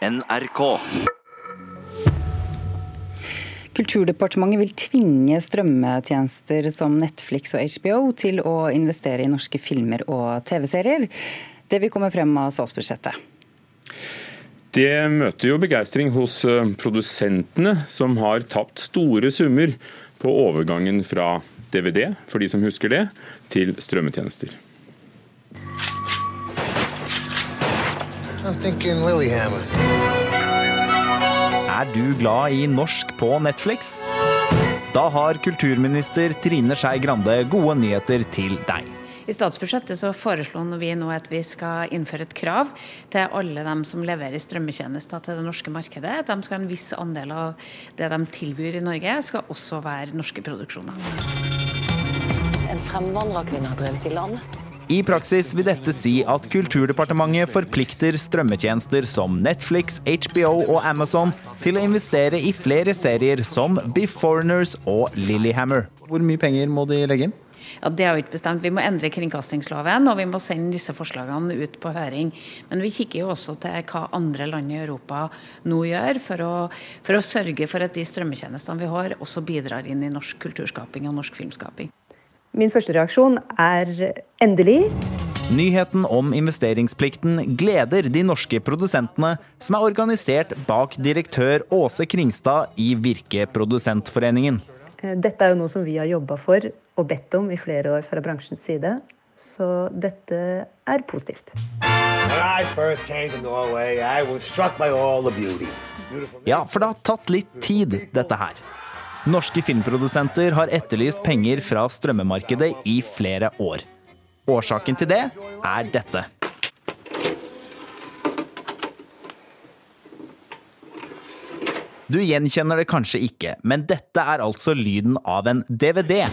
NRK. Kulturdepartementet vil tvinge strømmetjenester som Netflix og HBO til å investere i norske filmer og TV-serier. Det vil komme frem av statsbudsjettet. Det møter jo begeistring hos eh, produsentene, som har tapt store summer på overgangen fra DVD, for de som husker det, til strømmetjenester. I'm thinking Lilyhammer. Er du glad i norsk på Netflix? Da har kulturminister Trine Skei Grande gode nyheter til deg. I statsbudsjettet så foreslo vi nå at vi skal innføre et krav til alle dem som leverer strømmetjenester til det norske markedet. At de skal ha en viss andel av det de tilbyr i Norge, skal også være norske produksjoner. En fremvandrerkvinne har drevet i land. I praksis vil dette si at Kulturdepartementet forplikter strømmetjenester som Netflix, HBO og Amazon til å investere i flere serier som Beforeigners og Lillyhammer. Hvor mye penger må de legge inn? Ja, Det har vi ikke bestemt. Vi må endre kringkastingsloven, og vi må sende disse forslagene ut på høring. Men vi kikker jo også til hva andre land i Europa nå gjør, for å, for å sørge for at de strømmetjenestene vi har, også bidrar inn i norsk kulturskaping og norsk filmskaping. Min første reaksjon er endelig. Nyheten om investeringsplikten gleder de norske produsentene, som er organisert bak direktør Åse Kringstad i Virke Produsentforeningen. Eh, dette er jo noe som vi har jobba for og bedt om i flere år fra bransjens side. Så dette er positivt. Ja, for det har tatt litt tid, dette her. Norske filmprodusenter har etterlyst penger fra strømmemarkedet i flere år. Årsaken til det er dette. Du gjenkjenner det kanskje ikke, men dette er altså lyden av en DVD.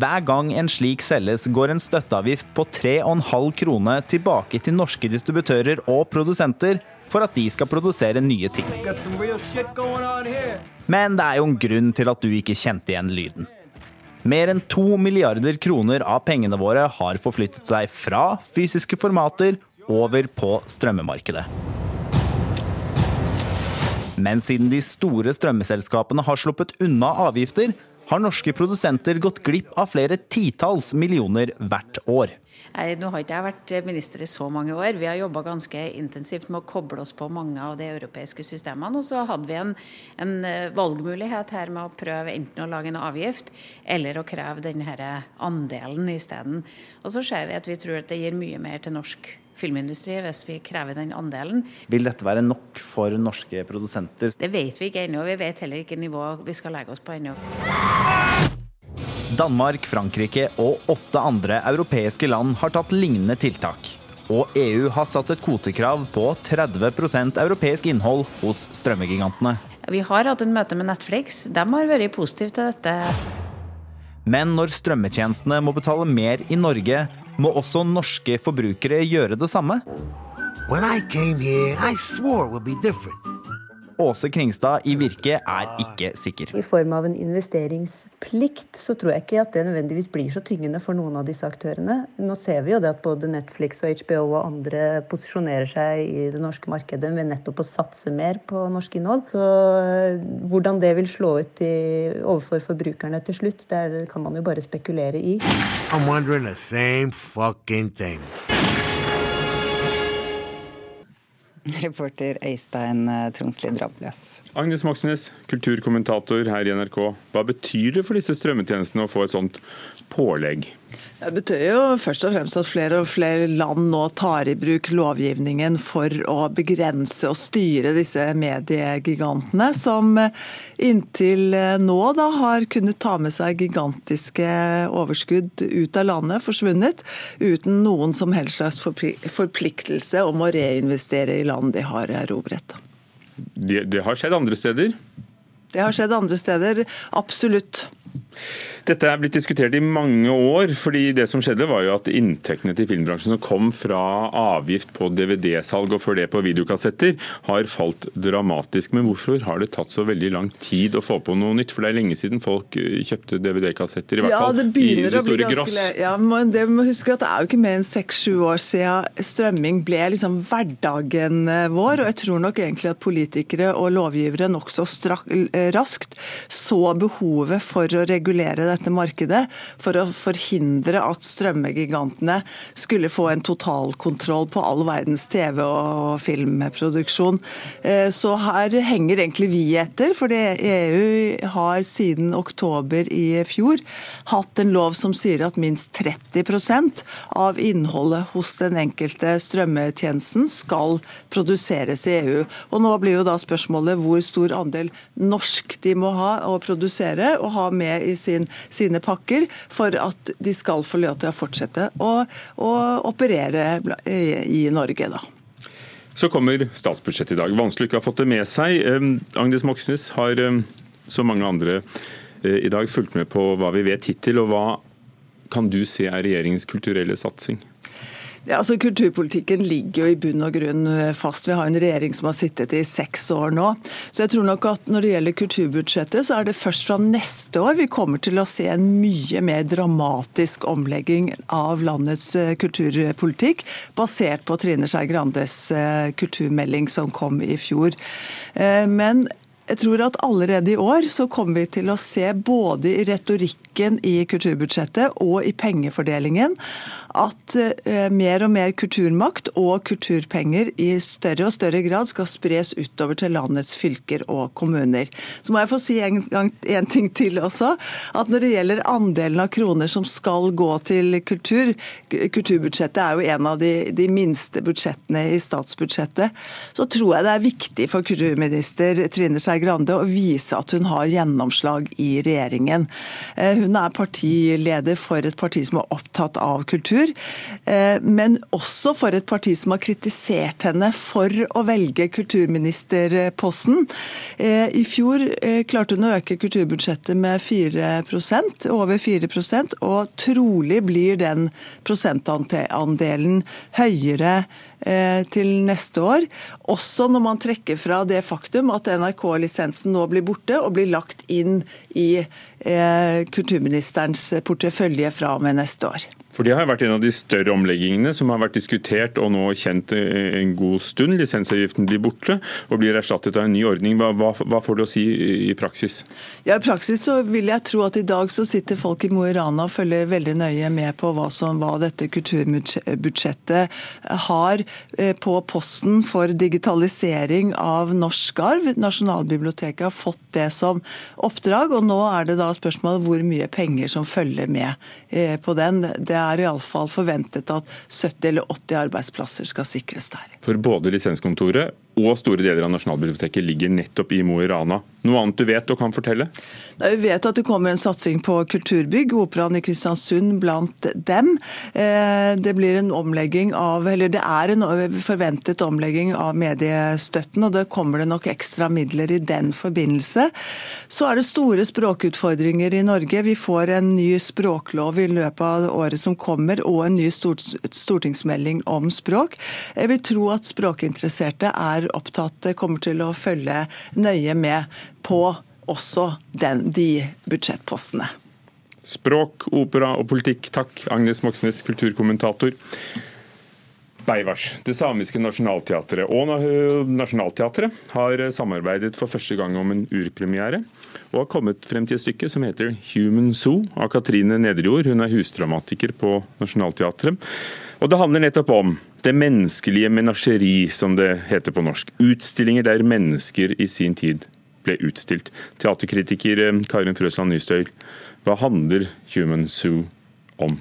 Hver gang en slik selges, går en støtteavgift på 3,5 kroner tilbake til norske distributører og produsenter for at de skal produsere nye ting. Men det er jo en grunn til at du ikke kjente igjen lyden. Mer enn to milliarder kroner av pengene våre har forflyttet seg fra fysiske formater over på strømmemarkedet. Men siden de store strømmeselskapene har sluppet unna avgifter, har norske produsenter gått glipp av flere titalls millioner hvert år. Nå har ikke jeg vært minister i så mange år. Vi har jobba ganske intensivt med å koble oss på mange av de europeiske systemene. Og så hadde vi en, en eh, valgmulighet her med å prøve enten å lage en avgift eller å kreve denne andelen isteden. Og så ser vi at vi tror at det gir mye mer til norsk filmindustri hvis vi krever den andelen. Vil dette være nok for norske produsenter? Det vet vi ikke ennå. Vi vet heller ikke nivået vi skal legge oss på ennå. Danmark, Frankrike og åtte andre europeiske land har tatt lignende tiltak. Og EU har satt et kvotekrav på 30% europeisk innhold hos strømmegigantene. Vi har hatt en møte med Netflix. De har vært positive til dette. Men når strømmetjenestene må betale mer i Norge, må også norske forbrukere gjøre det samme. When I came here, I swore it would be different. Åse Kringstad i Virke er ikke sikker. I form av en investeringsplikt så tror jeg ikke at det nødvendigvis blir så tyngende for noen av disse aktørene. Nå ser vi jo det at både Netflix og HBO og andre posisjonerer seg i det norske markedet med nettopp å satse mer på norsk innhold. Så eh, hvordan det vil slå ut i, overfor forbrukerne til slutt, det kan man jo bare spekulere i. I'm wondering the same fucking thing. Reporter Øystein eh, Tronsli Drabløs. Agnes Moxnes, kulturkommentator her i NRK. Hva betyr det for disse strømmetjenestene å få et sånt pålegg? Det betyr jo først og fremst at flere og flere land nå tar i bruk lovgivningen for å begrense og styre disse mediegigantene, som inntil nå da har kunnet ta med seg gigantiske overskudd ut av landet, forsvunnet, uten noen som helst slags forpliktelse om å reinvestere i land de har erobret. Det, det har skjedd andre steder? Det har skjedd andre steder, absolutt. Dette er blitt diskutert i mange år. fordi det som skjedde var jo at Inntektene til filmbransjen som kom fra avgift på DVD-salg og før det på videokassetter, har falt dramatisk. Men hvorfor har det tatt så veldig lang tid å få på noe nytt? For det er lenge siden folk eh, kjøpte DVD-kassetter, i hvert ja, fall i det store gross. Ja, men det må huske at det er jo ikke mer enn seks-sju år siden strømming ble liksom hverdagen eh, vår. Og jeg tror nok egentlig at politikere og lovgivere nokså eh, raskt så behovet for å regulere dette markedet for å forhindre at strømmegigantene skulle få en totalkontroll på all verdens TV- og filmproduksjon. Eh, så her henger egentlig vi etter, for EU har siden oktober i fjor hatt en lov som sier at minst 30% av innholdet hos den enkelte strømmetjenesten skal produseres i EU. Og Nå blir jo da spørsmålet hvor stor andel norsk de må ha å produsere og ha med i sin sine pakker for at de skal få lov til å fortsette å, å operere i Norge. da. Så kommer statsbudsjettet i dag. Vanskelig ikke å ha fått det med seg. Agnes Moxnes har, som mange andre eh, i dag, fulgt med på hva vi vet hittil. og Hva kan du se er regjeringens kulturelle satsing? Ja, altså Kulturpolitikken ligger jo i bunn og grunn eh, fast. Vi har en regjering som har sittet i seks år nå. Så jeg tror nok at Når det gjelder kulturbudsjettet, så er det først fra neste år vi kommer til å se en mye mer dramatisk omlegging av landets eh, kulturpolitikk, basert på Trine Skei Grandes eh, kulturmelding som kom i fjor. Men jeg tror at allerede i år så kommer vi til å se både i retorikken i kulturbudsjettet og i pengefordelingen at eh, mer og mer kulturmakt og kulturpenger i større og større grad skal spres utover til landets fylker og kommuner. Så må jeg få si en, en ting til også. At når det gjelder andelen av kroner som skal gå til kultur, kulturbudsjettet er jo en av de, de minste budsjettene i statsbudsjettet, så tror jeg det er viktig for kulturminister Trine Skei Grande å vise at hun har gjennomslag i regjeringen. Eh, hun er partileder for et parti som er opptatt av kultur, eh, men også for et parti som har kritisert henne for å velge kulturministerposten. Eh, I fjor klarte hun å øke kulturbudsjettet med 4% over 4% og trolig blir den prosentandelen høyere til neste år. Også når man trekker fra det faktum at NRK-lisensen nå blir borte og blir lagt inn i eh, kulturministerens portefølje fra og med neste år. For Det har vært en av de større omleggingene som har vært diskutert og nå kjent en god stund. Lisensavgiften blir borte og blir erstattet av en ny ordning. Hva, hva, hva får du å si i praksis? Ja, I praksis så vil jeg tro at i dag så sitter folk i Mo i Rana og følger veldig nøye med på hva, som, hva dette kulturbudsjettet har eh, på posten for digitalisering av norsk arv. Nasjonalbiblioteket har fått det som oppdrag, og nå er det da spørsmålet hvor mye penger som følger med eh, på den. Det er iallfall forventet at 70 eller 80 arbeidsplasser skal sikres der. For både lisenskontoret og store deler av Nasjonalbiblioteket ligger nettopp i Mo i Rana. Noe annet du vet og kan fortelle? vi vet at det kommer en satsing på kulturbygg, Operaen i Kristiansund blant dem. Eh, det blir en omlegging av, eller det er en forventet omlegging av mediestøtten, og det kommer det nok ekstra midler i den forbindelse. Så er det store språkutfordringer i Norge. Vi får en ny språklov i løpet av året som kommer, og en ny stortingsmelding om språk. Jeg vil tro at språkinteresserte er opptatt, kommer til å følge nøye med på også den, de budsjettpostene. Språk, opera og politikk, takk. Agnes Moxnes, kulturkommentator. Beivars, det samiske nasjonalteatret og Nationaltheatret har samarbeidet for første gang om en urpremiere, og har kommet frem til et stykke som heter 'Human Zoo' av Katrine Nedrejord. Hun er husdramatiker på Nationaltheatret. Og det handler nettopp om det menneskelige menasjeri, som det heter på norsk. Utstillinger der mennesker i sin tid ble utstilt. Teaterkritiker eh, Karin Frøsland Nystøy, hva handler Human Zoo om?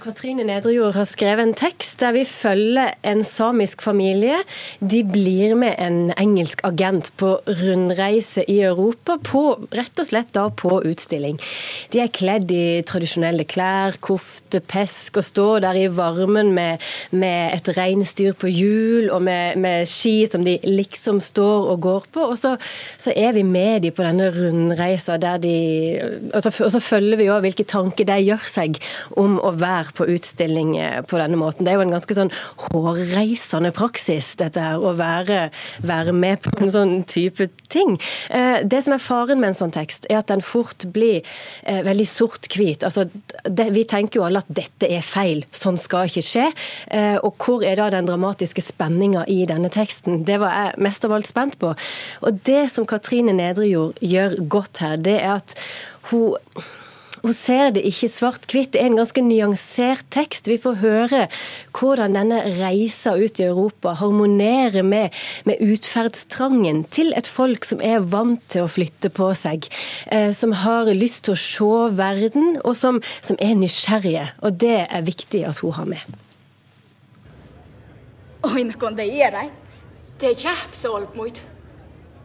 Katrine Nedrejord har skrevet en tekst der vi følger en samisk familie. De blir med en engelsk agent på rundreise i Europa, på, rett og slett da på utstilling. De er kledd i tradisjonelle klær, kofte, pesk, og står der i varmen med, med et reinsdyr på hjul og med, med, ski som de liksom står og går på. Og så, så er vi med dem på denne rundreisa de Og så, og så følger vi òg hvilke tanker de gjør seg om å være på utstilling eh, på denne måten. Det er jo en ganske sånn hårreisende praksis, dette her, å være, være med på en sånn type ting. Eh, det som er faren med en sånn tekst, er at den fort blir eh, veldig sort-hvit. Altså, vi tenker jo alle at dette er feil, sånn skal ikke skje. Og hvor er da den dramatiske spenninga i denne teksten? Det var jeg mest av alt spent på. Og det som Katrine Nedrejord gjør godt her, det er at hun hun ser det ikke svart-hvitt. Det er en ganske nyansert tekst. Vi får høre hvordan denne reisa ut i Europa harmonerer med, med utferdstrangen til et folk som er vant til å flytte på seg. Eh, som har lyst til å se verden, og som, som er nysgjerrige. Og det er viktig at hun har med. Oi, noen det er de ierai. Te alt olpmuit.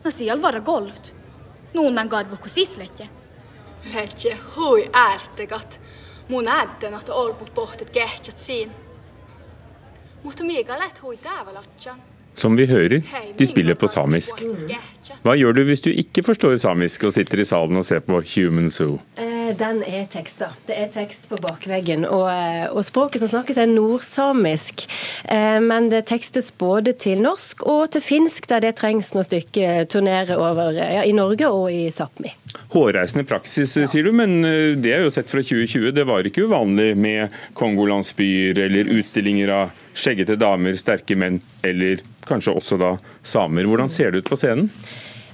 No siellä vara gollut. Nuunan gadvuku sisletje. Letje hui äärtegat. Mun ääntenat olpu pohtet kehtsät siin. Mutta mikä läht hui täävälatjan. Som vi hører, de spiller på samisk. Hva gjør du hvis du ikke forstår samisk og sitter i salen og ser på Human Zoo? Eh, den er tekster. Det er tekst på bakveggen. Og, eh, og språket som snakkes er nordsamisk. Eh, men det tekstes både til norsk og til finsk, der det trengs noen stykker turnere over ja, i Norge og i Sápmi. Hårreisende praksis, sier du, men det er jo sett fra 2020. Det var ikke uvanlig med kongolandsbyer eller utstillinger av skjeggete damer, sterke menn eller kanskje også da samer. Hvordan ser det ut på scenen?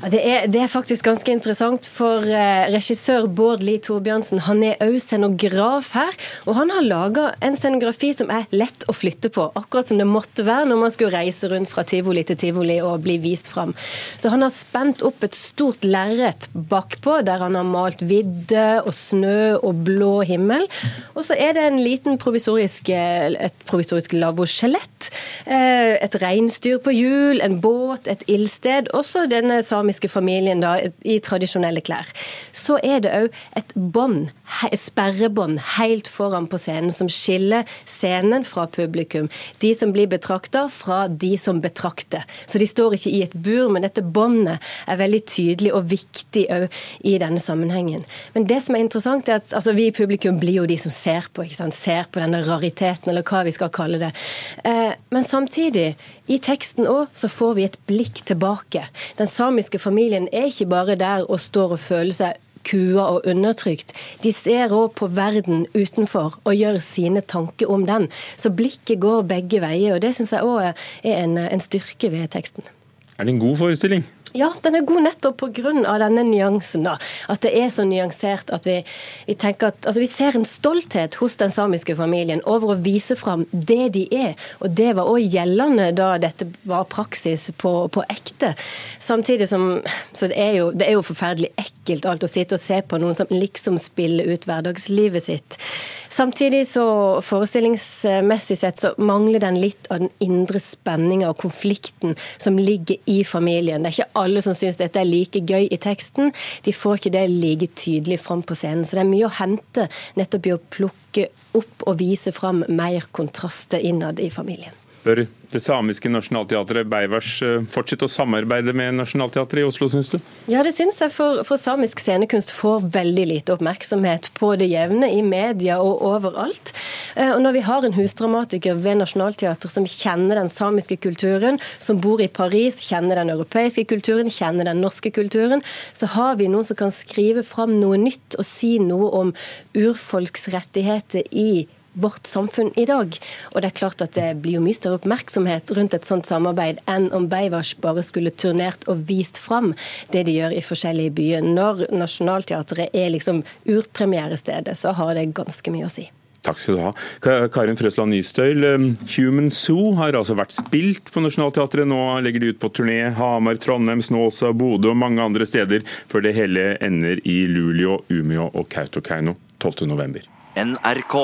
Det, er, det, er, faktisk ganske interessant, for eh, regissør Bård Lie Torbjørnsen han er òg scenograf her. Og han har laga en scenografi som er lett å flytte på, akkurat som det måtte være når man skulle reise rundt fra tivoli til tivoli og bli vist fram. Så han har spent opp et stort lerret bakpå, der han har malt vidde og snø og blå himmel. Og så er det en liten provisorisk, eh, et provisorisk lavvoskjelett, eh, et reinsdyr på hjul, en båt, et ildsted. Også denne samiske samiske familien da, i tradisjonelle klær. Så er det òg et bånd, sperrebånd, helt foran på scenen, som skiller scenen fra publikum. De som blir betrakta, fra de som betrakter. Så de står ikke i et bur, men dette båndet er veldig tydelig og viktig òg i denne sammenhengen. Men det som er interessant, er at altså, vi i publikum blir jo de som ser på, ser på denne rariteten, eller hva vi skal kalle det. Eh, men samtidig, i teksten òg, så får vi et blikk tilbake. Den samiske familien er ikke bare der og står og føler seg kua og undertrykt. De ser òg på verden utenfor og gjør sine tanker om den. Så blikket går begge veier, og det syns jeg òg er en, en styrke ved teksten. Er det en god forestilling? Ja, den er god nettopp pga. denne nyansen. da, At det er så nyansert at vi, vi, tenker at, altså vi ser en stolthet hos den samiske familien over å vise fram det de er. Og det var òg gjeldende da dette var praksis på, på ekte. Samtidig som Så det er, jo, det er jo forferdelig ekkelt alt å sitte og se på noen som liksom spiller ut hverdagslivet sitt. Samtidig så forestillingsmessig sett så mangler den litt av den indre spenninga og konflikten som ligger i familien. Det er ikke alle som syns dette er like gøy i teksten. De får ikke det like tydelig fram på scenen. Så det er mye å hente nettopp i å plukke opp og vise fram mer kontraster innad i familien. Bør det samiske nasjonalteatret Beivers eh, fortsette å samarbeide med Nationaltheatret i Oslo, syns du? Ja, det syns jeg, for, for, samisk scenekunst får veldig lite oppmerksomhet på det jevne, i media og overalt. Eh, og når vi har en husdramatiker ved Nationaltheatret som kjenner den samiske kulturen, som bor i Paris, kjenner den europeiske kulturen, kjenner den norske kulturen, så har vi noen som kan skrive fram noe nytt og si noe om urfolksrettigheter i vårt samfunn i dag. Og det er klart at det blir jo mye større oppmerksomhet rundt et sånt samarbeid enn om Beivars bare skulle turnert og vist fram det de gjør i forskjellige byer. Når Nationaltheatret er liksom urpremierestedet, så har det ganske mye å si. Takk skal du ha. Karin Frøsland Nystøyl, um, Human Zoo har altså vært spilt på Nationaltheatret. Nå legger de ut på turné. Hamar, Trondheim, Snåsa, Bodø og mange andre steder, før det hele ender i Luleå, Umeå og Kautokeino 12.11. NRK.